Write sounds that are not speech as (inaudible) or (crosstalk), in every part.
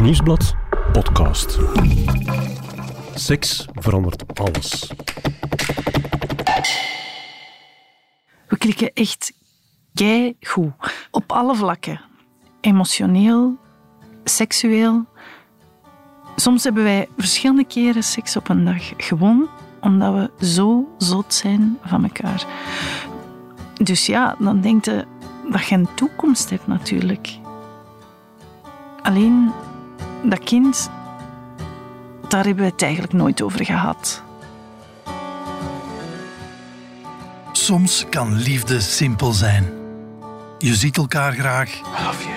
Nieuwsblad podcast. Seks verandert alles. We klikken echt goed Op alle vlakken. Emotioneel, seksueel. Soms hebben wij verschillende keren seks op een dag. Gewoon omdat we zo zot zijn van elkaar. Dus ja, dan denk je dat je een toekomst hebt natuurlijk. Alleen dat kind, daar hebben we het eigenlijk nooit over gehad. Soms kan liefde simpel zijn. Je ziet elkaar graag. I love you.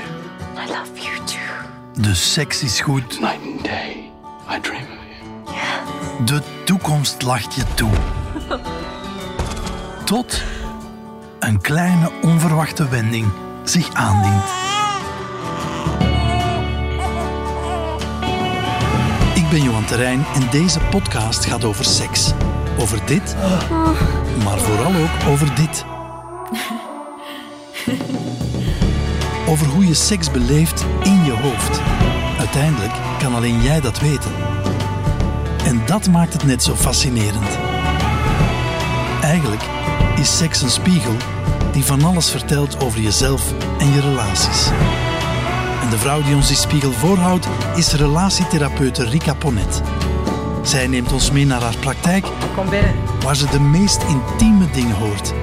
I love you too. De seks is goed. Night and day, I dream of you. De toekomst lacht je toe. (laughs) Tot een kleine onverwachte wending zich aandient. Ik ben Johan Terrein en deze podcast gaat over seks. Over dit, maar vooral ook over dit. Over hoe je seks beleeft in je hoofd. Uiteindelijk kan alleen jij dat weten. En dat maakt het net zo fascinerend. Eigenlijk is seks een spiegel die van alles vertelt over jezelf en je relaties. En de vrouw die ons die spiegel voorhoudt is relatietherapeute Rika Ponet. Zij neemt ons mee naar haar praktijk, Kom binnen. waar ze de meest intieme dingen hoort.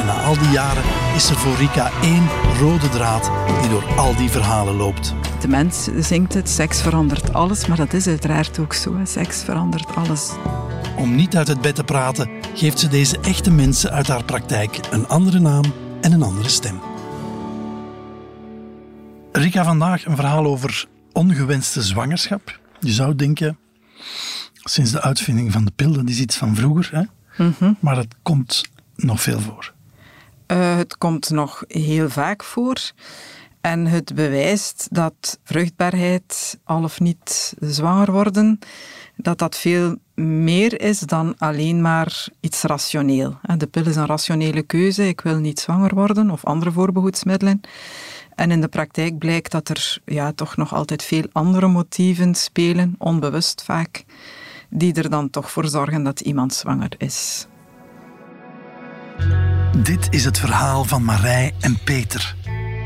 En na al die jaren is er voor Rika één rode draad die door al die verhalen loopt. De mens zingt het, seks verandert alles, maar dat is uiteraard ook zo. hè. Seks verandert alles. Om niet uit het bed te praten, geeft ze deze echte mensen uit haar praktijk een andere naam en een andere stem. Rika, vandaag een verhaal over ongewenste zwangerschap. Je zou denken, sinds de uitvinding van de pil, dat is iets van vroeger, hè? maar het komt nog veel voor. Eh, het komt nog heel vaak voor. En het bewijst dat vruchtbaarheid, al of niet zwanger worden, dat dat veel meer is dan alleen maar iets rationeel. De pil is een rationele keuze. Ik wil niet zwanger worden of andere voorbehoedsmiddelen. En in de praktijk blijkt dat er ja, toch nog altijd veel andere motieven spelen, onbewust vaak, die er dan toch voor zorgen dat iemand zwanger is. Dit is het verhaal van Marij en Peter.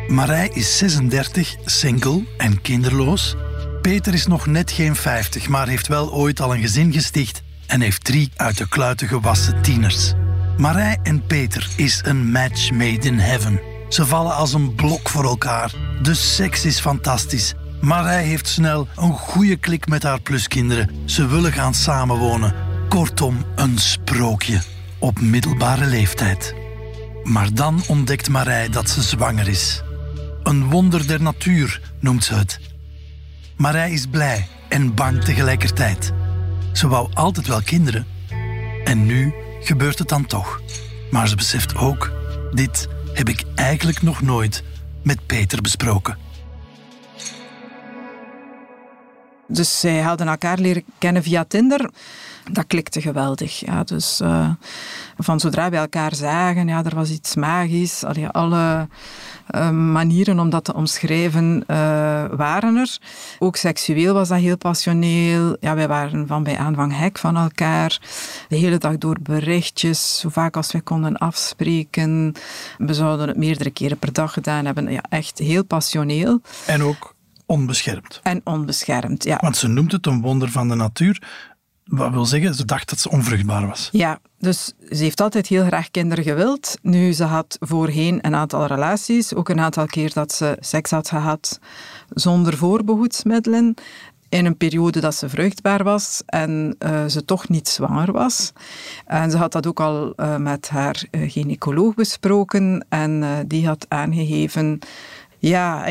Marij is 36, single en kinderloos. Peter is nog net geen 50, maar heeft wel ooit al een gezin gesticht en heeft drie uit de kluiten gewassen tieners. Marij en Peter is een match made in heaven. Ze vallen als een blok voor elkaar. De seks is fantastisch. Marij heeft snel een goede klik met haar pluskinderen. Ze willen gaan samenwonen. Kortom, een sprookje. Op middelbare leeftijd. Maar dan ontdekt Marij dat ze zwanger is. Een wonder der natuur noemt ze het. Marij is blij en bang tegelijkertijd. Ze wou altijd wel kinderen. En nu gebeurt het dan toch. Maar ze beseft ook, dit heb ik eigenlijk nog nooit met Peter besproken. Dus zij hadden elkaar leren kennen via Tinder. Dat klikte geweldig. Ja, dus eh, van zodra we elkaar zagen, ja, er was iets magisch. Alle eh, manieren om dat te omschrijven eh, waren er. Ook seksueel was dat heel passioneel. Ja, wij waren van bij aanvang hek van elkaar. De hele dag door berichtjes, zo vaak als we konden afspreken. We zouden het meerdere keren per dag gedaan hebben. Ja, echt heel passioneel En ook onbeschermd. en onbeschermd. Ja. Want ze noemt het een wonder van de natuur. Wat wil zeggen, ze dacht dat ze onvruchtbaar was. Ja, dus ze heeft altijd heel graag kinderen gewild. Nu, ze had voorheen een aantal relaties, ook een aantal keer dat ze seks had gehad zonder voorbehoedsmiddelen. In een periode dat ze vruchtbaar was en eh, ze toch niet zwanger was. En ze had dat ook al eh, met haar eh, gynaecoloog besproken en die had aangegeven ja,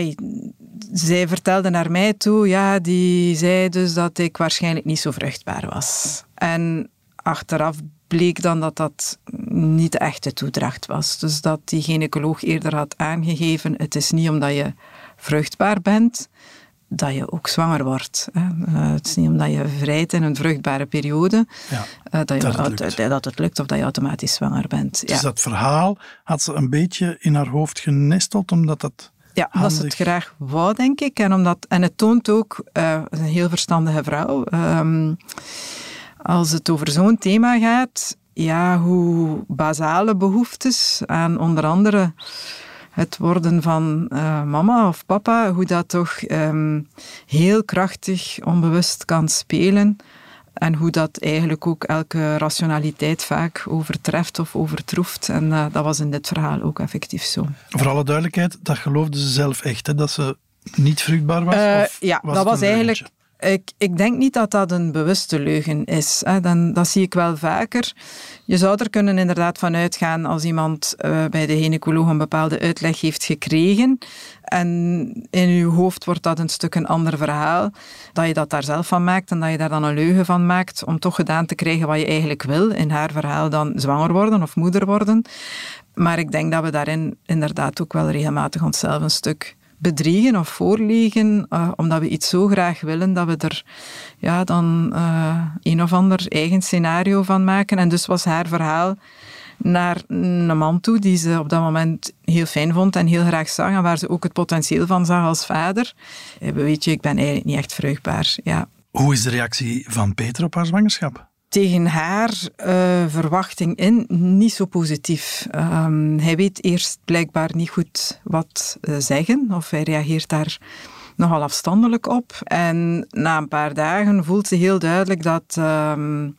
zij vertelde naar mij toe, ja, die zei dus dat ik waarschijnlijk niet zo vruchtbaar was. En achteraf bleek dan dat dat niet de echte toedracht was. Dus dat die gynaecoloog eerder had aangegeven, het is niet omdat je vruchtbaar bent, dat je ook zwanger wordt. hè. Eh, het is niet omdat je vrijt in een vruchtbare periode, Ja. eh, dat, je, dat het lukt. dat het lukt of dat je automatisch zwanger bent. Ja. Dus dat verhaal had ze een beetje in haar hoofd genesteld, omdat dat Ja, omdat ze het handig. graag wou, denk ik. En, omdat, en het toont ook, eh, een heel verstandige vrouw, ehm, als het over zo'n thema gaat, ja, hoe basale behoeftes aan onder andere het worden van eh, mama of papa, hoe dat toch ehm, heel krachtig onbewust kan spelen. En hoe dat eigenlijk ook elke rationaliteit vaak overtreft of overtroeft. En eh, dat was in dit verhaal ook effectief zo. Voor alle duidelijkheid, dat geloofde ze zelf echt, hè, dat ze niet vruchtbaar was? Eh, ja, was dat was eigenlijk. Ik, ik denk niet dat dat een bewuste leugen is. Hè. Dan, dat zie ik wel vaker. Je zou er kunnen inderdaad van uitgaan als iemand eh, bij de gynaecoloog een bepaalde uitleg heeft gekregen en in je hoofd wordt dat een stuk een ander verhaal, dat je dat daar zelf van maakt en dat je daar dan een leugen van maakt om toch gedaan te krijgen wat je eigenlijk wil. In haar verhaal dan zwanger worden of moeder worden. Maar ik denk dat we daarin inderdaad ook wel regelmatig onszelf een stuk bedriegen of voorliegen, eh, omdat we iets zo graag willen dat we er ja, dan eh, een of ander eigen scenario van maken. En dus was haar verhaal naar een man toe die ze op dat moment heel fijn vond en heel graag zag en waar ze ook het potentieel van zag als vader. Eh, Weet je, ik ben eigenlijk niet echt vruchtbaar. Ja, Hoe is de reactie van Peter op haar zwangerschap? Tegen haar eh, verwachting in niet zo positief. Ehm, hij weet eerst blijkbaar niet goed wat eh, zeggen, of hij reageert daar nogal afstandelijk op. En na een paar dagen voelt ze heel duidelijk dat, ehm,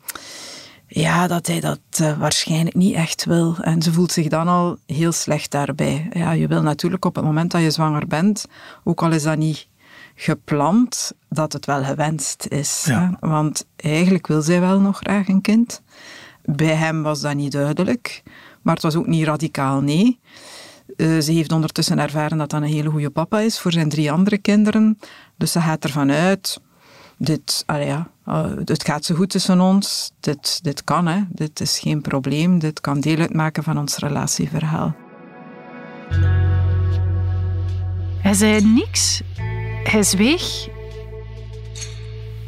ja, dat hij dat eh, waarschijnlijk niet echt wil. En ze voelt zich dan al heel slecht daarbij. Ja, je wil natuurlijk op het moment dat je zwanger bent, ook al is dat niet gepland, dat het wel gewenst is. Ja. hè. Want eigenlijk wil zij wel nog graag een kind. Bij hem was dat niet duidelijk, maar het was ook niet radicaal nee. Eh, ze heeft ondertussen ervaren dat dat een hele goede papa is voor zijn drie andere kinderen. Dus ze gaat ervan uit, dit, ja, eh, het gaat zo goed tussen ons, dit, dit kan, hè. dit is geen probleem, dit kan deel uitmaken van ons relatieverhaal. Hij zei niks. Hij zweeg.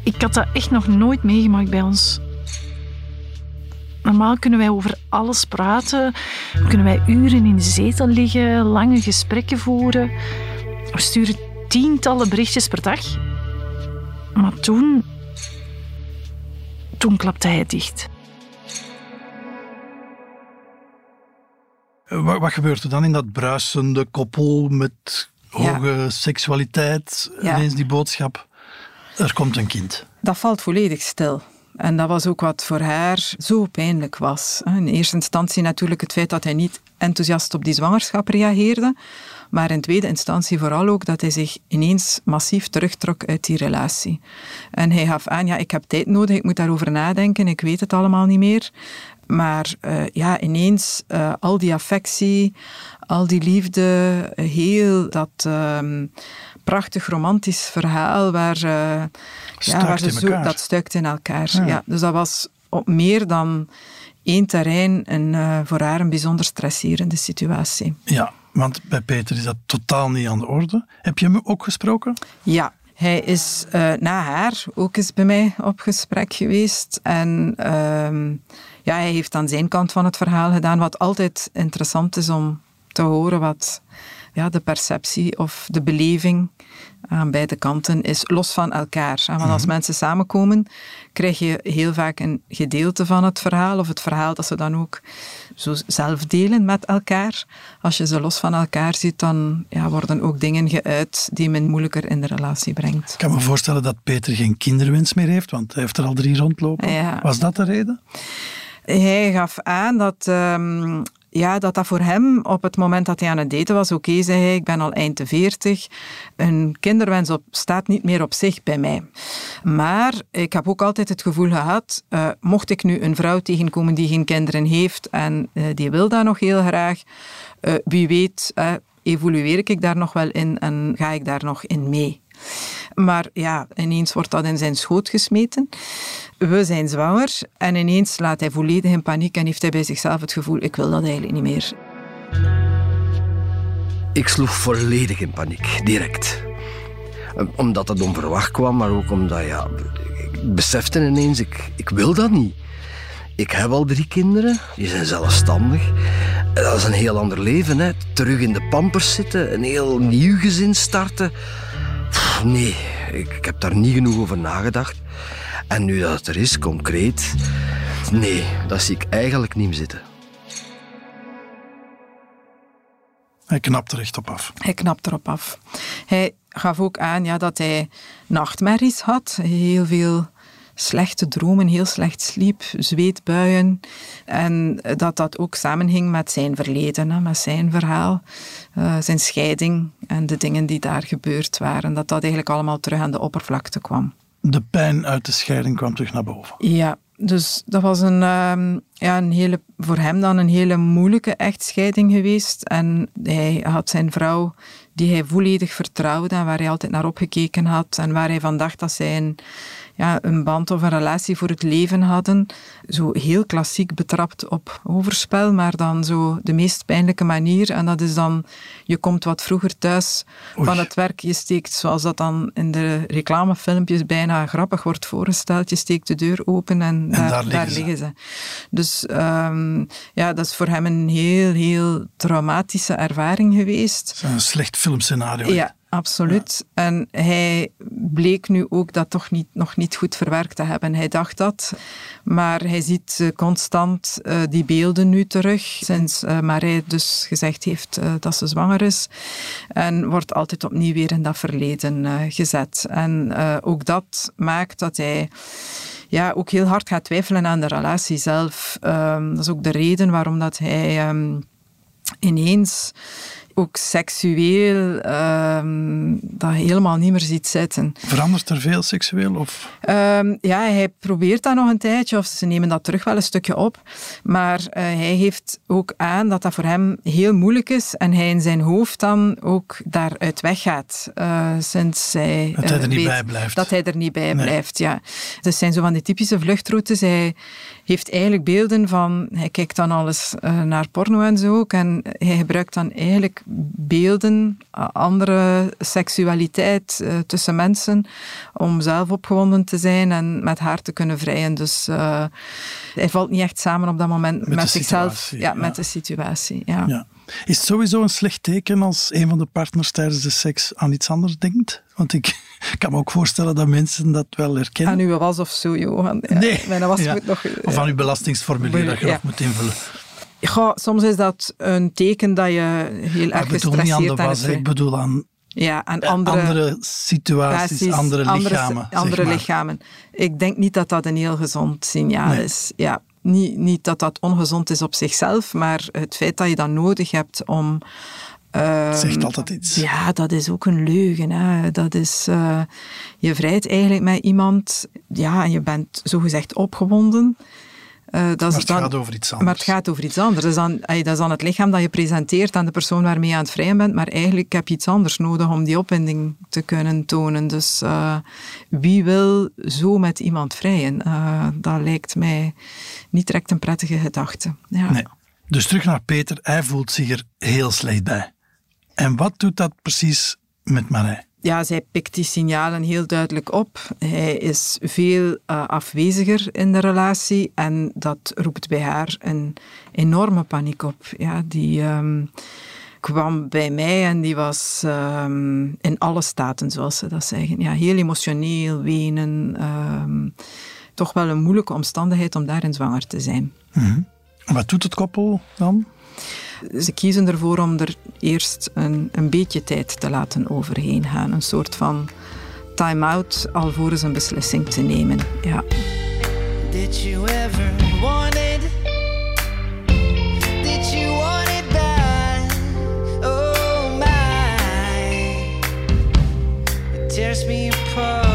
Ik had dat echt nog nooit meegemaakt bij ons. Normaal kunnen wij over alles praten. Kunnen wij uren in de zetel liggen, lange gesprekken voeren. We sturen tientallen berichtjes per dag. Maar toen... Toen klapte hij dicht. Eh, Wat, wat gebeurt er dan in dat bruisende koppel met Ja. hoge seksualiteit? Ja. Ineens die boodschap, er komt een kind. Dat valt volledig stil. En dat was ook wat voor haar zo pijnlijk was. In eerste instantie natuurlijk het feit dat hij niet enthousiast op die zwangerschap reageerde. Maar in tweede instantie vooral ook dat hij zich ineens massief terugtrok uit die relatie. En hij gaf aan, ja, ik heb tijd nodig, ik moet daarover nadenken, ik weet het allemaal niet meer. Maar eh, ja, ineens eh, al die affectie, al die liefde, heel dat ehm, prachtig romantisch verhaal waar, eh, ja, waar ze zo, dat stuikt in elkaar. Ja. Ja. dus dat was op meer dan één terrein een, voor haar een bijzonder stresserende situatie. Ja, want bij Peter is dat totaal niet aan de orde. Heb je hem ook gesproken? Ja, hij is na haar ook eens bij mij op gesprek geweest. En ehm, ja, hij heeft aan zijn kant van het verhaal gedaan, wat altijd interessant is om te horen wat ja, de perceptie of de beleving aan beide kanten is, los van elkaar. Want als mensen samenkomen, krijg je heel vaak een gedeelte van het verhaal, of het verhaal dat ze dan ook zo zelf delen met elkaar. Als je ze los van elkaar ziet, dan ja, worden ook dingen geuit die men moeilijker in de relatie brengt. Ik kan me voorstellen dat Peter geen kinderwens meer heeft, want hij heeft er al drie rondlopen. Ja. Was dat de reden? Hij gaf aan dat, ehm, ja, dat dat voor hem op het moment dat hij aan het daten was, oké, zei hij, ik ben al eind de veertig, een kinderwens op, staat niet meer op zich bij mij. Maar ik heb ook altijd het gevoel gehad, eh, mocht ik nu een vrouw tegenkomen die geen kinderen heeft en eh, die wil dat nog heel graag, eh, wie weet evolueer ik daar nog wel in en ga ik daar nog in mee. Maar ja, ineens wordt dat in zijn schoot gesmeten. We zijn zwanger en ineens laat hij volledig in paniek en heeft hij bij zichzelf het gevoel, ik wil dat eigenlijk niet meer. Ik sloeg volledig in paniek, direct. Omdat het onverwacht kwam, maar ook omdat ja, ik besefte ineens, ik, ik wil dat niet. Ik heb al drie kinderen, die zijn zelfstandig. Dat is een heel ander leven, hè. Terug in de pampers zitten, een heel nieuw gezin starten. Pff, nee, ik, ik heb daar niet genoeg over nagedacht. En nu dat het er is, concreet... Nee, dat zie ik eigenlijk niet meer zitten. Hij knapt er echt op af. Hij knapt erop af. Hij gaf ook aan ja, dat hij nachtmerries had. Heel veel slechte dromen, heel slecht sliep, zweetbuien. En dat dat ook samenhing met zijn verleden, met zijn verhaal, uh, zijn scheiding en de dingen die daar gebeurd waren. Dat dat eigenlijk allemaal terug aan de oppervlakte kwam. De pijn uit de scheiding kwam terug naar boven. Ja, dus dat was een, um, ja, een hele, voor hem dan een hele moeilijke echtscheiding geweest. En hij had zijn vrouw, die hij volledig vertrouwde en waar hij altijd naar opgekeken had. En waar hij van dacht dat zij een, ja, een band of een relatie voor het leven hadden. Zo heel klassiek betrapt op overspel, maar dan zo de meest pijnlijke manier. En dat is dan, je komt wat vroeger thuis van het werk, je steekt, zoals dat dan in de reclamefilmpjes bijna grappig wordt voorgesteld, je steekt de deur open en, En daar, daar liggen ze. liggen ze. Dus ehm, ja, dat is voor hem een heel, heel traumatische ervaring geweest. Een slecht filmscenario. Ja, absoluut. En hij bleek nu ook dat toch niet, nog niet goed verwerkt te hebben. Hij dacht dat, maar hij ziet eh, constant eh, die beelden nu terug, sinds uh, Marij dus gezegd heeft eh, dat ze zwanger is. En wordt altijd opnieuw weer in dat verleden eh, gezet. En eh, ook dat maakt dat hij ja, ook heel hard gaat twijfelen aan de relatie zelf. Ehm, dat is ook de reden waarom dat hij ehm, ineens ook seksueel ehm, dat helemaal niet meer ziet zitten. Verandert er veel seksueel? Of? Ehm, ja, hij probeert dat nog een tijdje, of ze nemen dat terug wel een stukje op. Maar eh, hij geeft ook aan dat dat voor hem heel moeilijk is en hij in zijn hoofd dan ook daaruit weggaat. eh, sinds hij, Dat hij eh, er niet bij blijft. Dat hij er niet bij Nee. blijft, ja. Dat zijn zo van die typische vluchtroutes. Hij heeft eigenlijk beelden van... Hij kijkt dan alles naar porno en zo ook. En hij gebruikt dan eigenlijk beelden, andere seksualiteit eh, tussen mensen, om zelf opgewonden te zijn en met haar te kunnen vrijen. Dus eh, hij valt niet echt samen op dat moment Met zichzelf. Ja, ja. met de situatie. Ja. Ja. Is het sowieso een slecht teken als een van de partners tijdens de seks aan iets anders denkt? Want (laughs) ik kan me ook voorstellen dat mensen dat wel herkennen. Aan uw was of zo, Johan. Ja, Nee. Mijn was Ja. moet nog... Of aan uw belastingsformulier dat je nog moet invullen. Soms is dat een teken dat je heel erg ik bedoel niet aan de gestresseerd was, hè. ik bent. bedoel aan Ja, aan andere, andere, situaties, andere lichamen. andere maar. lichamen. Ik denk niet dat dat een heel gezond signaal Nee. is. Ja, niet, niet dat dat ongezond is op zichzelf, maar het feit dat je dat nodig hebt om... ehm, Zegt altijd iets. Ja, dat is ook een leugen. Hè. Dat is, eh, je vrijt eigenlijk met iemand ja, en je bent zogezegd opgewonden. Eh, dat Maar het dan, gaat over iets anders. maar het gaat over iets anders. Dat is, dan, dat is dan het lichaam dat je presenteert aan de persoon waarmee je aan het vrijen bent, maar eigenlijk heb je iets anders nodig om die opwinding te kunnen tonen. Dus eh, wie wil zo met iemand vrijen? Eh, dat lijkt mij niet direct een prettige gedachte. Ja. Nee. Dus terug naar Peter, hij voelt zich er heel slecht bij. En wat doet dat precies met Marij? Ja, zij pikt die signalen heel duidelijk op. Hij is veel eh, afweziger in de relatie en dat roept bij haar een enorme paniek op. Ja, die ehm, kwam bij mij en die was ehm, in alle staten, zoals ze dat zeggen. Ja, heel emotioneel, wenen. ehm, toch wel een moeilijke omstandigheid om daarin zwanger te zijn. Wat doet het koppel dan? Ze kiezen ervoor om er eerst een, een beetje tijd te laten overheen gaan. Een soort van time-out alvorens een beslissing te nemen. Ja. Did you ever want it? Did you want it bad? Oh my, it tears me apart.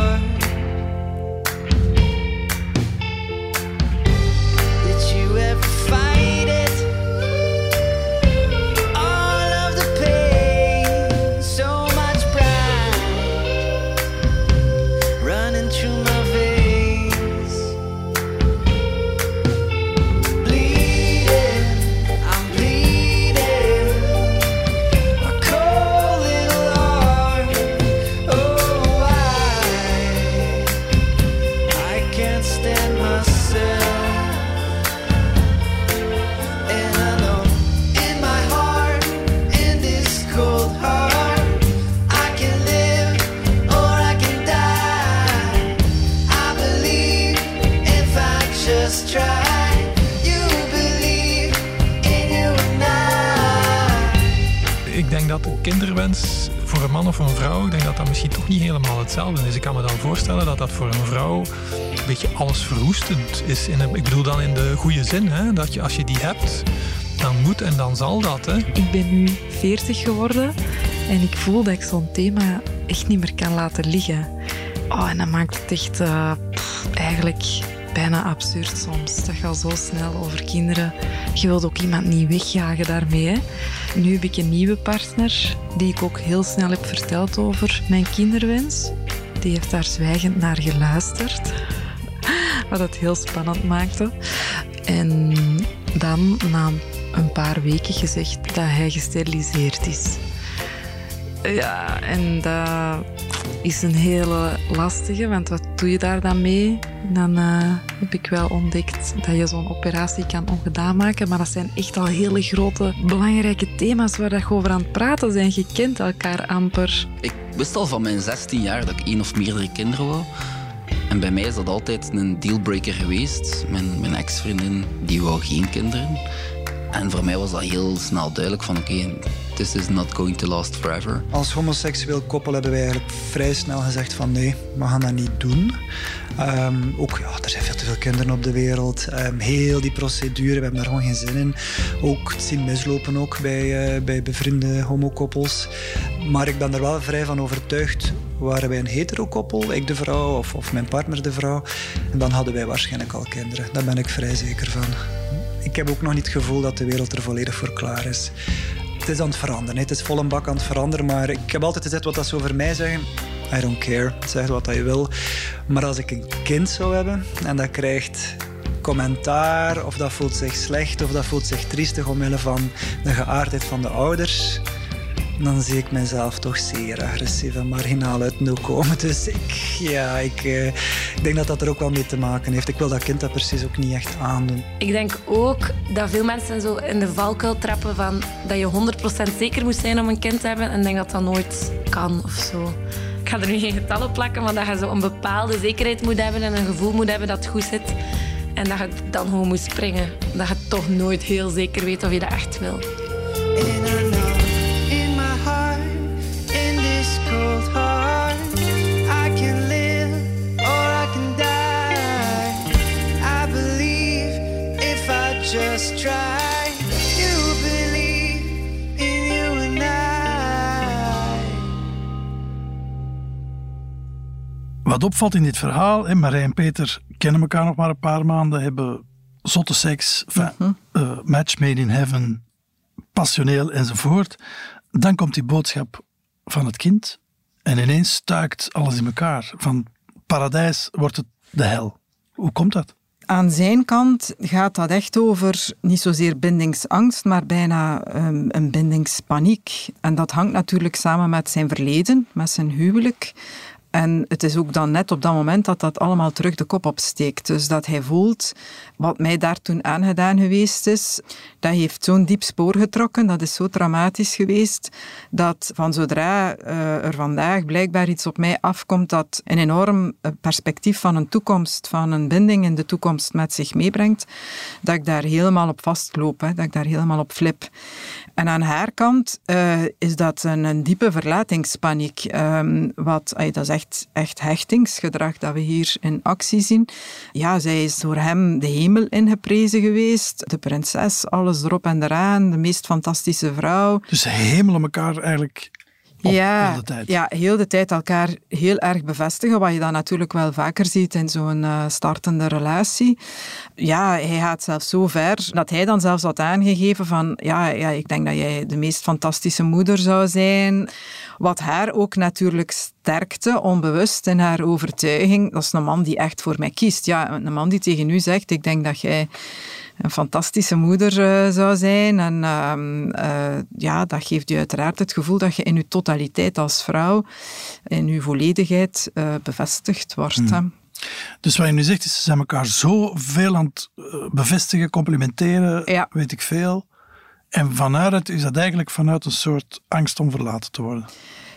Een beetje alles verwoestend is. In een, ik bedoel dan in de goede zin, hè? dat je als je die hebt, dan moet en dan zal dat. Hè? Ik ben nu 40 geworden en ik voel dat ik zo'n thema echt niet meer kan laten liggen. Oh, en dat maakt het echt pff, eigenlijk bijna absurd soms. Dat gaat zo snel over kinderen. Je wilt ook iemand niet wegjagen daarmee. Nu heb ik een nieuwe partner die ik ook heel snel heb verteld over mijn kinderwens. Die heeft daar zwijgend naar geluisterd. (laughs) Wat het heel spannend maakte. En dan, na een paar weken, gezegd dat hij gesteriliseerd is. Ja, en dat is een hele lastige, want wat doe je daar dan mee? Dan uh, heb ik wel ontdekt dat je zo'n operatie kan ongedaan maken, maar dat zijn echt al hele grote, belangrijke thema's waar je over aan het praten zijn. Je kent elkaar amper. Ik wist al van mijn 16 jaar dat ik één of meerdere kinderen wou. En bij mij is dat altijd een dealbreaker geweest. Mijn, mijn ex-vriendin die wou geen kinderen. En voor mij was dat heel snel duidelijk van oké, this is not going to last forever. Als homoseksueel koppel hebben wij eigenlijk vrij snel gezegd van nee, we gaan dat niet doen. Um, ook, ja, er zijn veel te veel kinderen op de wereld. Um, heel die procedure, we hebben daar gewoon geen zin in. Ook het zien mislopen ook bij, uh, bij bevriende homokoppels. Maar ik ben er wel vrij van overtuigd. Waren wij een hetero-koppel, ik de vrouw of, of mijn partner de vrouw, dan hadden wij waarschijnlijk al kinderen. Daar ben ik vrij zeker van. Ik heb ook nog niet het gevoel dat de wereld er volledig voor klaar is. Het is aan het veranderen. Het is vol een bak aan het veranderen. Maar ik heb altijd gezegd wat dat ze over mij zeggen. I don't care. Zeg wat je wil. Maar als ik een kind zou hebben en dat krijgt commentaar, of dat voelt zich slecht, of dat voelt zich triestig omwille van de geaardheid van de ouders, dan zie ik mezelf toch zeer agressief en marginaal uit nul komen. Dus ik, ja, ik, uh, ik denk dat dat er ook wel mee te maken heeft. Ik wil dat kind dat precies ook niet echt aandoen. Ik denk ook dat veel mensen zo in de valkuil trappen van dat je 100% zeker moet zijn om een kind te hebben. En denk dat dat nooit kan of zo. Ik ga er nu geen getallen plakken, maar dat je zo een bepaalde zekerheid moet hebben en een gevoel moet hebben dat het goed zit. En dat je dan gewoon moet springen. Dat je toch nooit heel zeker weet of je dat echt wil. Wat opvalt in dit verhaal, en Marij en Peter kennen elkaar nog maar een paar maanden, hebben zotte seks, uh -huh. uh, match made in heaven, passioneel enzovoort. Dan komt die boodschap van het kind en ineens stuikt alles in elkaar. Van paradijs wordt het de hel. Hoe komt dat? Aan zijn kant gaat dat echt over niet zozeer bindingsangst, maar bijna um, een bindingspaniek. En dat hangt natuurlijk samen met zijn verleden, met zijn huwelijk. En het is ook dan net op dat moment dat dat allemaal terug de kop opsteekt. Dus dat hij voelt wat mij daar toen aangedaan geweest is. Dat heeft zo'n diep spoor getrokken, dat is zo traumatisch geweest, dat van zodra uh, er vandaag blijkbaar iets op mij afkomt dat een enorm perspectief van een toekomst, van een binding in de toekomst met zich meebrengt, dat ik daar helemaal op vastloop, hè, dat ik daar helemaal op flip. En aan haar kant uh, is dat een, een diepe verlatingspaniek. Um, wat, dat is echt, echt hechtingsgedrag dat we hier in actie zien. Ja, zij is door hem de hemel ingeprezen geweest. De prinses, alles erop en eraan. De meest fantastische vrouw. Dus ze hemelen elkaar eigenlijk ja, heel de tijd. Ja, heel de tijd elkaar heel erg bevestigen, wat je dan natuurlijk wel vaker ziet in zo'n uh, startende relatie. Ja, hij gaat zelfs zo ver dat hij dan zelfs had aangegeven van ja, ja, ik denk dat jij de meest fantastische moeder zou zijn. Wat haar ook natuurlijk sterkte, onbewust in haar overtuiging. Dat is een man die echt voor mij kiest. Ja, een man die tegen u zegt, ik denk dat jij een fantastische moeder uh, zou zijn. En uh, uh, ja, dat geeft je uiteraard het gevoel dat je in je totaliteit als vrouw, in je volledigheid eh, bevestigd wordt. Mm. Dus wat je nu zegt, is ze zijn elkaar zo veel aan het bevestigen, complimenteren, ja. weet ik veel. En vanuit is dat eigenlijk vanuit een soort angst om verlaten te worden.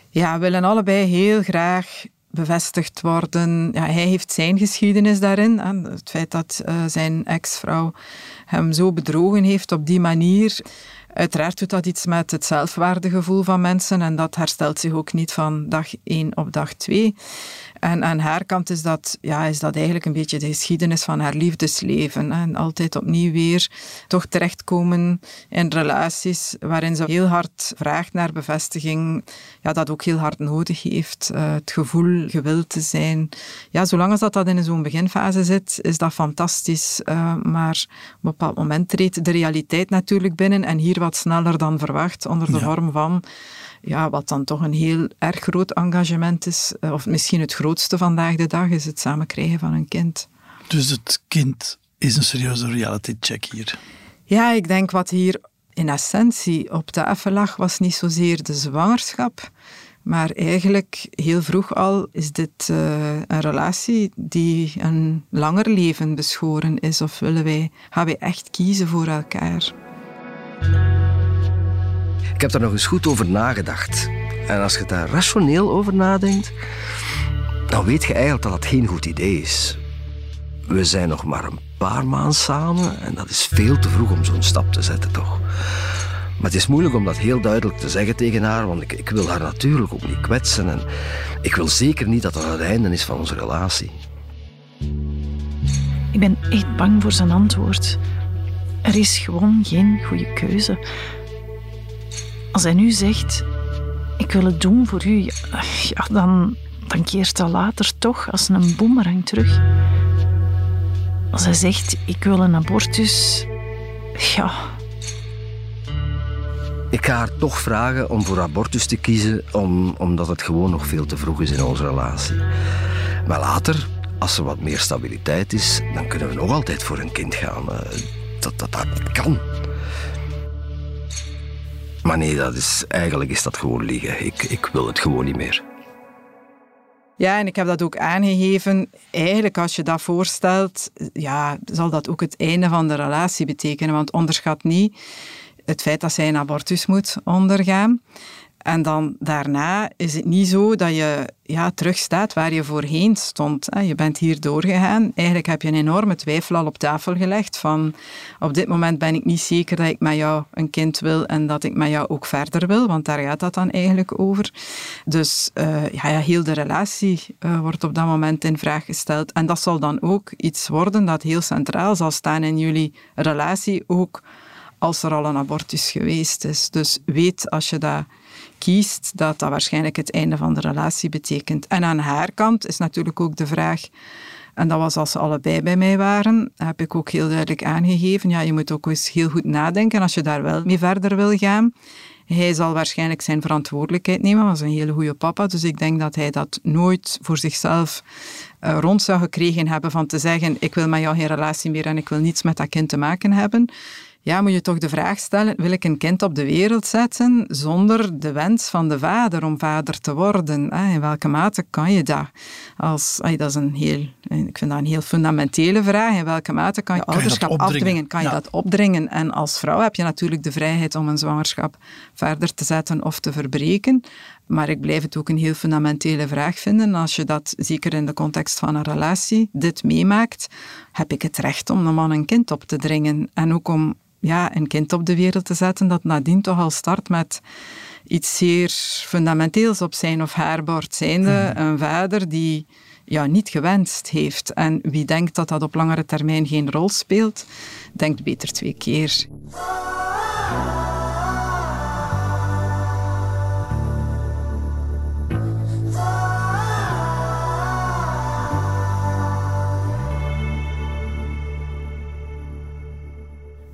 Ja, we willen allebei heel graag bevestigd worden. Ja, hij heeft zijn geschiedenis daarin. Het feit dat uh, zijn ex-vrouw hem zo bedrogen heeft op die manier. Uiteraard doet dat iets met het zelfwaardegevoel van mensen en dat herstelt zich ook niet van dag 1 op dag 2. En aan haar kant is dat, ja, is dat eigenlijk een beetje de geschiedenis van haar liefdesleven. En altijd opnieuw weer toch terechtkomen in relaties waarin ze heel hard vraagt naar bevestiging. Ja, dat ook heel hard nodig heeft. Uh, het gevoel gewild te zijn. Ja, zolang als dat, dat in zo'n beginfase zit, is dat fantastisch. Uh, maar op een bepaald moment treedt de realiteit natuurlijk binnen en hier wat sneller dan verwacht, onder de vorm van ja, wat dan toch een heel erg groot engagement is, eh, of misschien het grootste vandaag de dag, is het samen krijgen van een kind. Dus het kind is een serieuze reality check hier. Ja, ik denk wat hier in essentie op tafel lag, was niet zozeer de zwangerschap, maar eigenlijk heel vroeg al is dit uh, een relatie die een langer leven beschoren is, of willen wij, gaan wij echt kiezen voor elkaar. Ik heb daar nog eens goed over nagedacht. En als je daar rationeel over nadenkt, dan weet je eigenlijk dat dat geen goed idee is. We zijn nog maar een paar maanden samen en dat is veel te vroeg om zo'n stap te zetten, toch? Maar het is moeilijk om dat heel duidelijk te zeggen tegen haar, want ik, ik wil haar natuurlijk ook niet kwetsen. En ik wil zeker niet dat dat het einde is van onze relatie. Ik ben echt bang voor zijn antwoord. Er is gewoon geen goede keuze. Als hij nu zegt, ik wil het doen voor u, ja, dan, dan keert hij later toch als een boemerang terug. Als hij zegt, ik wil een abortus, ja. Ik ga haar toch vragen om voor abortus te kiezen, om, omdat het gewoon nog veel te vroeg is in onze relatie. Maar later, als er wat meer stabiliteit is, dan kunnen we nog altijd voor een kind gaan. Eh, dat, dat, dat kan. Maar nee, dat is, eigenlijk is dat gewoon liegen. Ik, ik wil het gewoon niet meer. Ja, en ik heb dat ook aangegeven. Eigenlijk, als je dat voorstelt, ja, zal dat ook het einde van de relatie betekenen. Want onderschat niet het feit dat zij een abortus moet ondergaan. En dan daarna is het niet zo dat je ja, terugstaat waar je voorheen stond. Je bent hier doorgegaan. Eigenlijk heb je een enorme twijfel al op tafel gelegd van op dit moment ben ik niet zeker dat ik met jou een kind wil en dat ik met jou ook verder wil, want daar gaat dat dan eigenlijk over. Dus uh, ja, ja, heel de relatie uh, wordt op dat moment in vraag gesteld. En dat zal dan ook iets worden dat heel centraal zal staan in jullie relatie, ook als er al een abortus geweest is. Dus weet als je dat kiest, dat dat waarschijnlijk het einde van de relatie betekent. En aan haar kant is natuurlijk ook de vraag, en dat was als ze allebei bij mij waren, heb ik ook heel duidelijk aangegeven, ja, je moet ook eens heel goed nadenken als je daar wel mee verder wil gaan. Hij zal waarschijnlijk zijn verantwoordelijkheid nemen, was een hele goede papa, dus ik denk dat hij dat nooit voor zichzelf uh, rond zou gekregen hebben van te zeggen, ik wil met jou geen relatie meer en ik wil niets met dat kind te maken hebben ja, moet je toch de vraag stellen, wil ik een kind op de wereld zetten zonder de wens van de vader om vader te worden? In welke mate kan je dat? Als, dat is een heel, ik vind dat een heel fundamentele vraag. In welke mate kan je ouderschap afdwingen? Kan je dat opdringen? En als vrouw heb je natuurlijk de vrijheid om een zwangerschap verder te zetten of te verbreken. Maar ik blijf het ook een heel fundamentele vraag vinden. Als je dat, zeker in de context van een relatie, dit meemaakt, heb ik het recht om een man een kind op te dringen. En ook om ja, een kind op de wereld te zetten dat nadien toch al start met iets zeer fundamenteels op zijn of haar bord. Zijnde mhm. een vader die ja, niet gewenst heeft. En wie denkt dat dat op langere termijn geen rol speelt, denkt beter twee keer.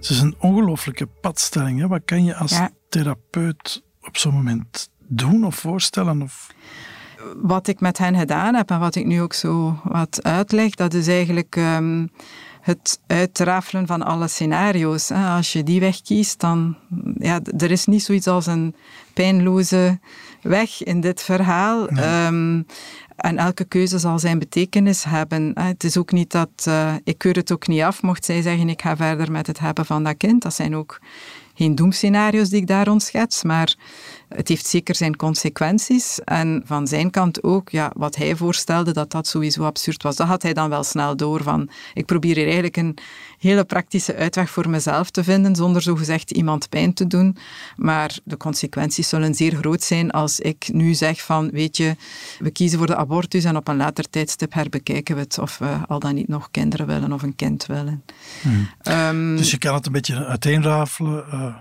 Het is een ongelooflijke padstelling. Hè? Wat kan je als therapeut op zo'n moment doen of voorstellen? Of... Wat ik met hen gedaan heb en wat ik nu ook zo wat uitleg, dat is eigenlijk um, het uitrafelen van alle scenario's. Hè? Als je die weg kiest, dan ja, er is niet zoiets als een pijnloze weg in dit verhaal. Ehm, en elke keuze zal zijn betekenis hebben. Het is ook niet dat, uh, ik keur het ook niet af, mocht zij zeggen ik ga verder met het hebben van dat kind. Dat zijn ook geen doemscenario's die ik daar rond schets, maar het heeft zeker zijn consequenties. En van zijn kant ook, ja, wat hij voorstelde, dat dat sowieso absurd was. Dat had hij dan wel snel door van, ik probeer hier eigenlijk een hele praktische uitweg voor mezelf te vinden, zonder zogezegd iemand pijn te doen. Maar de consequenties zullen zeer groot zijn als ik nu zeg van, weet je, we kiezen voor de abortus en op een later tijdstip herbekijken we het of we al dan niet nog kinderen willen of een kind willen. Hmm. Ehm, dus je kan het een beetje uiteenrafelen. eh,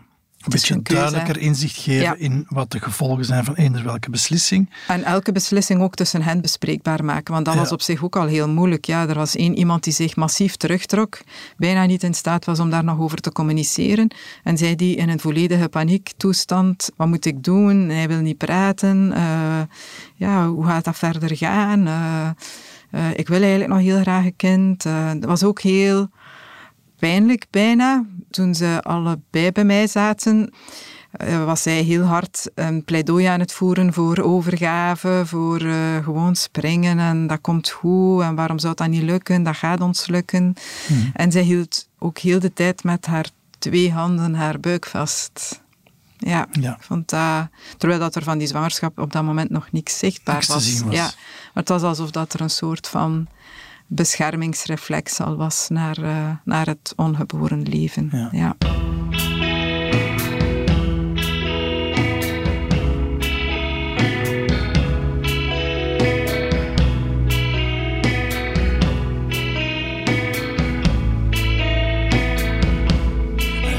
een beetje een duidelijker inzicht geven Ja. in wat de gevolgen zijn van eender welke beslissing. En elke beslissing ook tussen hen bespreekbaar maken, want dat Ja. was op zich ook al heel moeilijk. Ja, er was één iemand die zich massief terugtrok, bijna niet in staat was om daar nog over te communiceren. En zij die in een volledige paniektoestand, wat moet ik doen? Hij wil niet praten. Eh, ja, hoe gaat dat verder gaan? Eh, eh, ik wil eigenlijk nog heel graag een kind. Dat was ook heel pijnlijk bijna, toen ze allebei bij mij zaten eh, was zij heel hard een pleidooi aan het voeren voor overgave, voor eh, gewoon springen en dat komt goed en waarom zou dat niet lukken, dat gaat ons lukken. Hmm. En zij hield ook heel de tijd met haar twee handen haar buik vast. Ja, Ja. vond dat, terwijl dat er van die zwangerschap op dat moment nog niks zichtbaar Niks was. zien was. Ja, maar het was alsof dat er een soort van beschermingsreflex al was naar, eh, naar het ongeboren leven. Ja. ja.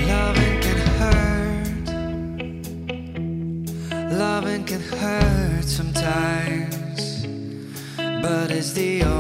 Loving can hurt. Loving can hurt sometimes. But it's the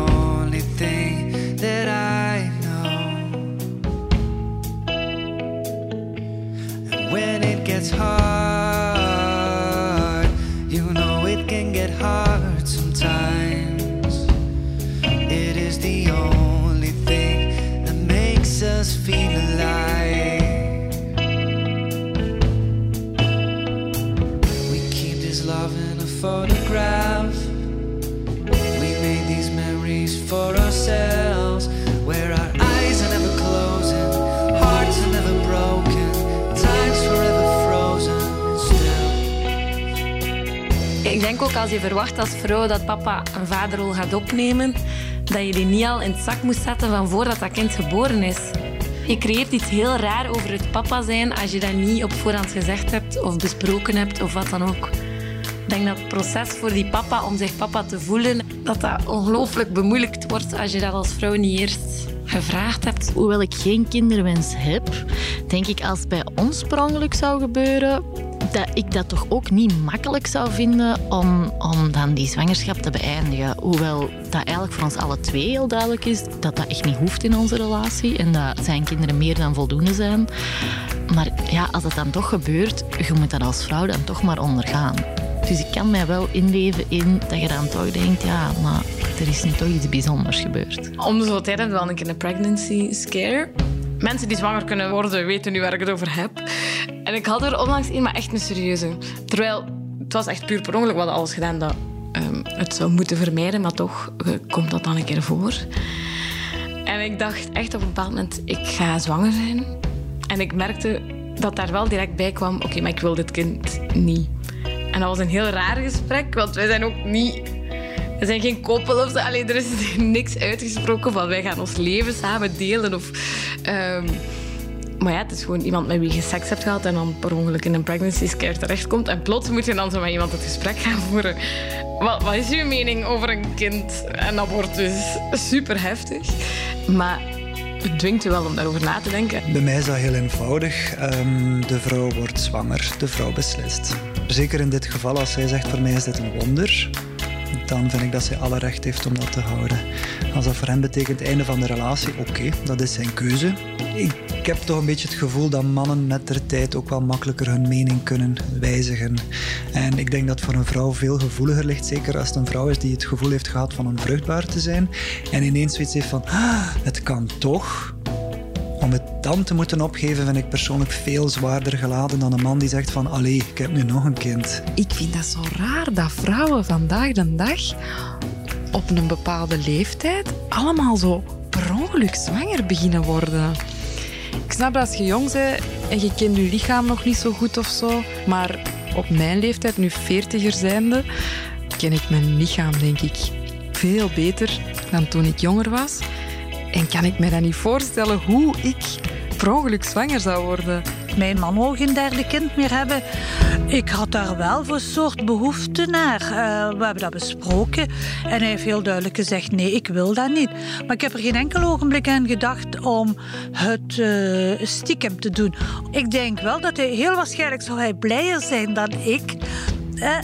denk ook als je verwacht als vrouw dat papa een vaderrol gaat opnemen, dat je die niet al in het zak moet zetten van voordat dat kind geboren is. Je creëert iets heel raar over het papa zijn als je dat niet op voorhand gezegd hebt of besproken hebt of wat dan ook. Ik denk dat het proces voor die papa om zich papa te voelen, dat dat ongelooflijk bemoeilijkt wordt als je dat als vrouw niet eerst gevraagd hebt. Hoewel ik geen kinderwens heb, denk ik als het bij ons per ongeluk zou gebeuren, dat ik dat toch ook niet makkelijk zou vinden om, om dan die zwangerschap te beëindigen. Hoewel dat eigenlijk voor ons alle twee heel duidelijk is dat dat echt niet hoeft in onze relatie en dat zijn kinderen meer dan voldoende zijn. Maar ja, als het dan toch gebeurt, je moet dat als vrouw dan toch maar ondergaan. Dus ik kan mij wel inleven in dat je dan toch denkt, ja, maar er is nu toch iets bijzonders gebeurd. Om de zoveel tijd hebben we wel een een pregnancy scare. Mensen die zwanger kunnen worden, weten nu waar ik het over heb. En ik had er onlangs een, maar echt een serieuze. Terwijl, het was echt puur per ongeluk. We hadden alles gedaan dat ehm, het zou moeten vermijden, maar toch eh, komt dat dan een keer voor. En ik dacht echt op een bepaald moment, ik ga zwanger zijn. En ik merkte dat daar wel direct bij kwam, oké, maar ik wil dit kind niet. En dat was een heel raar gesprek, want wij zijn ook niet... We zijn geen koppel of zo. Allee, er is niks uitgesproken van wij gaan ons leven samen delen. Of, ehm, maar ja, het is gewoon iemand met wie je seks hebt gehad en dan per ongeluk in een pregnancy scare terechtkomt. En plots moet je dan zo met iemand het gesprek gaan voeren. Wat, wat is uw mening over een kind? En dat wordt dus super heftig. Maar het dwingt je wel om daarover na te denken. Bij mij is dat heel eenvoudig. Ehm, de vrouw wordt zwanger, de vrouw beslist. Zeker in dit geval, als zij zegt voor mij is dit een wonder, dan vind ik dat zij alle recht heeft om dat te houden. Als dat voor hem betekent einde van de relatie, oké, dat is zijn keuze. Ik heb toch een beetje het gevoel dat mannen met der tijd ook wel makkelijker hun mening kunnen wijzigen. En ik denk dat voor een vrouw veel gevoeliger ligt, zeker als het een vrouw is die het gevoel heeft gehad van onvruchtbaar te zijn en ineens zoiets heeft van, ah, het kan toch. Om het dan te moeten opgeven vind ik persoonlijk veel zwaarder geladen dan een man die zegt van allee, ik heb nu nog een kind. Ik vind dat zo raar dat vrouwen vandaag de dag op een bepaalde leeftijd allemaal zo per ongeluk zwanger beginnen worden. Ik snap dat als je jong bent en je kent je lichaam nog niet zo goed of zo, maar op mijn leeftijd, nu 40er zijnde, ken ik mijn lichaam, denk ik, veel beter dan toen ik jonger was. En kan ik me dan niet voorstellen hoe ik per ongeluk zwanger zou worden. Mijn man wou geen derde kind meer hebben. Ik had daar wel voor soort behoefte naar. Uh, we hebben dat besproken. En hij heeft heel duidelijk gezegd: nee, ik wil dat niet. Maar ik heb er geen enkel ogenblik aan gedacht om het uh, stiekem te doen. Ik denk wel dat hij heel waarschijnlijk zou hij blijer zijn dan ik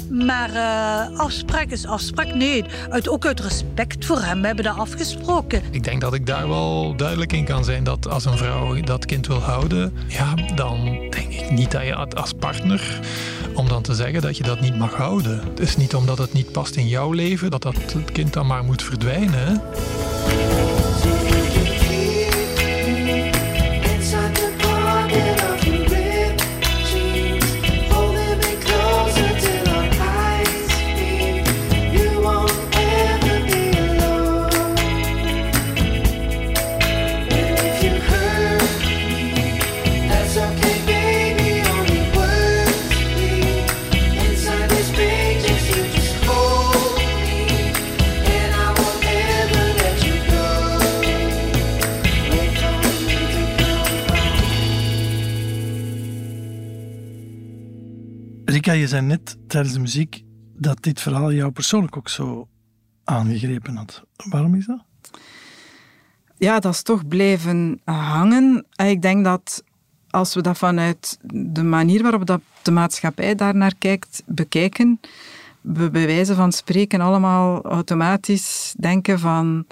maar uh, afspraak is afspraak. Nee, uit, ook uit respect voor hem. We hebben dat afgesproken. Ik denk dat ik daar wel duidelijk in kan zijn dat als een vrouw dat kind wil houden, ja, dan denk ik niet dat je als partner om dan te zeggen dat je dat niet mag houden. Het is niet omdat het niet past in jouw leven dat dat kind dan maar moet verdwijnen. Je zei net tijdens de muziek dat dit verhaal jou persoonlijk ook zo aangegrepen had. Waarom is dat? Ja, dat is toch blijven hangen. Ik denk dat als we dat vanuit de manier waarop dat de maatschappij daarnaar kijkt, bekijken, we bij wijze van spreken allemaal automatisch denken van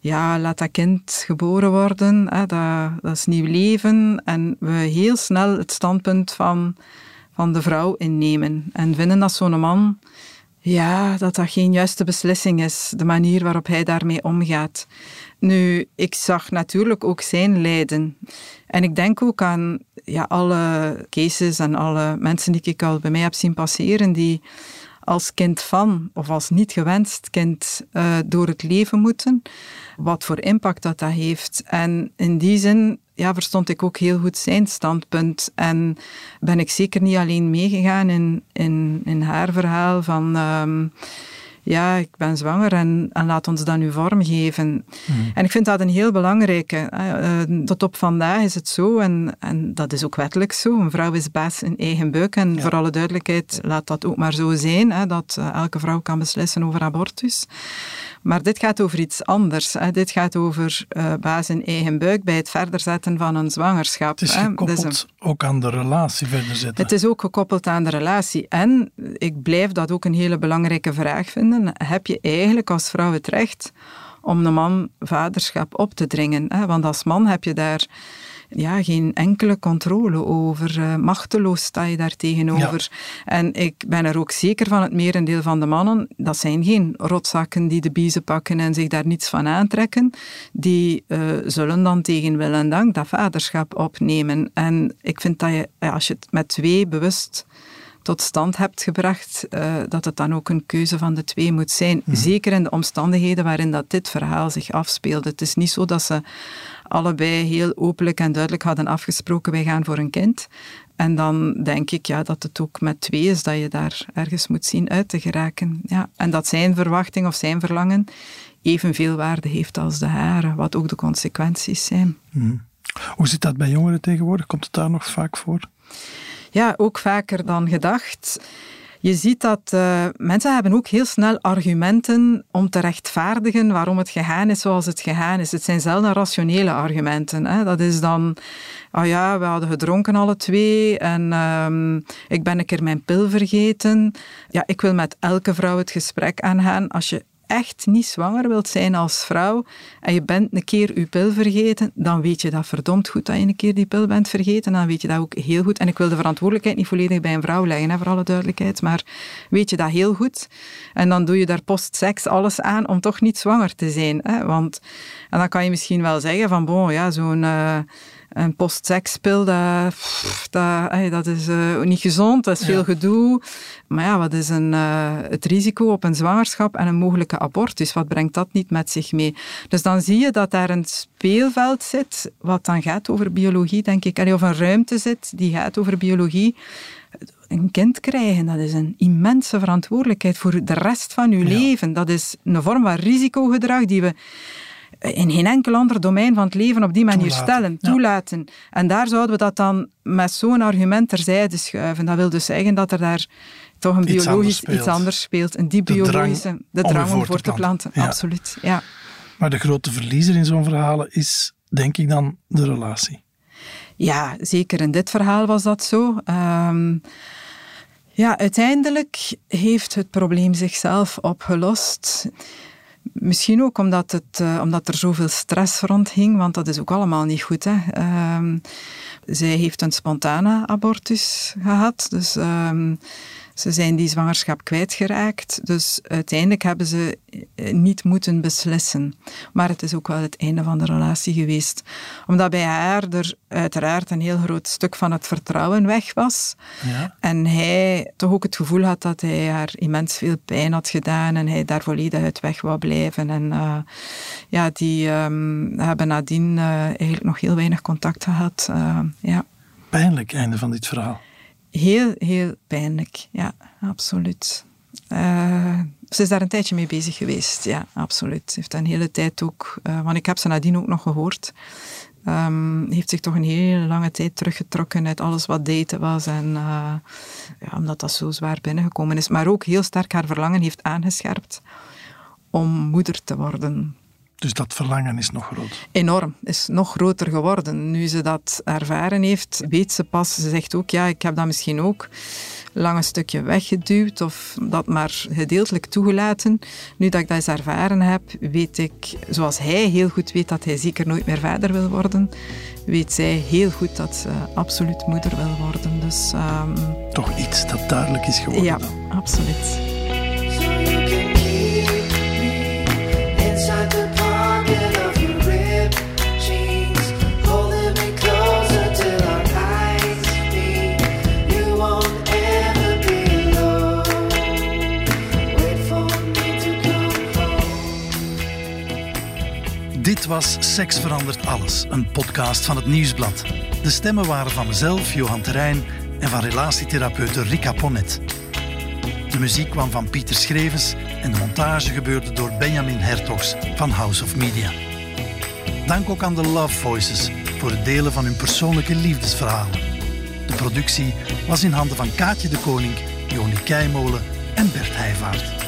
ja, laat dat kind geboren worden, hè, dat, dat is nieuw leven. En we heel snel het standpunt van van de vrouw innemen. En vinden dat zo'n man, ja, dat dat geen juiste beslissing is, de manier waarop hij daarmee omgaat. Nu, ik zag natuurlijk ook zijn lijden. En ik denk ook aan ja, alle cases en alle mensen die ik al bij mij heb zien passeren, die als kind van of als niet gewenst kind uh, door het leven moeten, wat voor impact dat dat heeft. En in die zin ja, verstond ik ook heel goed zijn standpunt. En ben ik zeker niet alleen meegegaan in, in, in haar verhaal van... Um, ja, ik ben zwanger en, en laat ons dat nu vormgeven. Hmm. En ik vind dat een heel belangrijke. Uh, tot op vandaag is het zo, en, en dat is ook wettelijk zo. Een vrouw is baas in eigen buik. En voor alle duidelijkheid, laat dat ook maar zo zijn, hè, dat uh, elke vrouw kan beslissen over abortus. Maar dit gaat over iets anders. Hè. Dit gaat over uh, baas in eigen buik bij het verder zetten van een zwangerschap. Het is gekoppeld dus ook aan de relatie verder zetten. Het is ook gekoppeld aan de relatie. En ik blijf dat ook een hele belangrijke vraag vinden. Heb je eigenlijk als vrouw het recht om de man vaderschap op te dringen? Hè? Want als man heb je daar ja, geen enkele controle over. Uh, machteloos sta je daar tegenover. En ik ben er ook zeker van, het merendeel van de mannen, dat zijn geen rotzakken die de biezen pakken en zich daar niets van aantrekken. Die uh, zullen dan tegen wil en dank dat vaderschap opnemen. En ik vind dat je, als je het met twee bewust tot stand hebt gebracht, uh, dat het dan ook een keuze van de twee moet zijn. Mhm. Zeker in de omstandigheden waarin dat dit verhaal zich afspeelde. Het is niet zo dat ze allebei heel openlijk en duidelijk hadden afgesproken, wij gaan voor een kind. En dan denk ik ja, dat het ook met twee is dat je daar ergens moet zien uit te geraken. Ja. En dat zijn verwachting of zijn verlangen evenveel waarde heeft als de hare, wat ook de consequenties zijn. Mhm. Hoe zit dat bij jongeren tegenwoordig? Komt het daar nog vaak voor? Ja, ook vaker dan gedacht. Je ziet dat uh, mensen hebben ook heel snel argumenten om te rechtvaardigen waarom het gegaan is zoals het gegaan is. Het zijn zelden rationele argumenten. Hè. Dat is dan, oh ja, we hadden gedronken alle twee en um, ik ben een keer mijn pil vergeten. Ja, ik wil met elke vrouw het gesprek aangaan. Als je echt niet zwanger wilt zijn als vrouw en je bent een keer je pil vergeten, dan weet je dat verdomd goed dat je een keer die pil bent vergeten. Dan weet je dat ook heel goed. En ik wil de verantwoordelijkheid niet volledig bij een vrouw leggen, voor alle duidelijkheid, maar weet je dat heel goed. En dan doe je daar postseks alles aan om toch niet zwanger te zijn. Hè? Want, en dan kan je misschien wel zeggen van, bon, ja, zo'n... Uh, een postsekspil, dat, dat, dat is uh, niet gezond, dat is veel gedoe. Maar ja, wat is een, uh, het risico op een zwangerschap en een mogelijke abortus? Wat brengt dat niet met zich mee? Dus dan zie je dat daar een speelveld zit, wat dan gaat over biologie, denk ik. of een ruimte zit die gaat over biologie een kind krijgen, dat is een immense verantwoordelijkheid voor de rest van uw leven. Dat is een vorm van risicogedrag die we in geen enkel ander domein van het leven op die manier Toelaten, stellen, ja. toelaten. En daar zouden we dat dan met zo'n argument terzijde schuiven. Dat wil dus zeggen dat er daar toch een Iets anders biologisch speelt. iets anders speelt. Een die De drang biologische, de drang om voor te planten. Ja. Absoluut, ja. Maar de grote verliezer in zo'n verhalen is, denk ik dan, de relatie. Ja, zeker in dit verhaal was dat zo. Ehm, ja, uiteindelijk heeft het probleem zichzelf opgelost. Misschien ook omdat, het, eh, omdat er zoveel stress rondhing, want dat is ook allemaal niet goed. Hè. Ehm, zij heeft een spontane abortus gehad, dus ehm, ze zijn die zwangerschap kwijtgeraakt. Dus uiteindelijk hebben ze eh, niet moeten beslissen. Maar het is ook wel het einde van de relatie geweest. Omdat bij haar er uiteraard een heel groot stuk van het vertrouwen weg was. Ja. En hij toch ook het gevoel had dat hij haar immens veel pijn had gedaan en hij daar volledig uit weg wou blijven. En eh, ja, die ehm, hebben nadien eh, eigenlijk nog heel weinig contact gehad. Eh, ja. Pijnlijk einde van dit verhaal. Heel, heel pijnlijk. Ja, absoluut. Eh, ze is daar een tijdje mee bezig geweest. Ja, absoluut. Heeft een hele tijd ook... eh, want ik heb ze nadien ook nog gehoord. ehm, heeft zich toch een hele lange tijd teruggetrokken uit alles wat daten was. En eh, ja, omdat dat zo zwaar binnengekomen is. Maar ook heel sterk haar verlangen heeft aangescherpt om moeder te worden. Dus dat verlangen is nog groot. Enorm, is nog groter geworden. Nu ze dat ervaren heeft, weet ze pas. Ze zegt ook, ja, ik heb dat misschien ook lang een stukje weggeduwd of dat maar gedeeltelijk toegelaten. Nu dat ik dat eens ervaren heb, weet ik, zoals hij heel goed weet dat hij zeker nooit meer vader wil worden, weet zij heel goed dat ze absoluut moeder wil worden. Dus ehm, Toch iets dat duidelijk is geworden. ja, dan. absoluut. Was Seks verandert alles, een podcast van het Nieuwsblad. De stemmen waren van mezelf, Johan Terrein, en van relatietherapeute Rika Ponnet. De muziek kwam van Pieter Schrevens en de montage gebeurde door Benjamin Hertogs van House of Media. Dank ook aan de Love Voices voor het delen van hun persoonlijke liefdesverhalen. De productie was in handen van Kaatje de Koning, Joni Keimolen en Bert Heijvaart.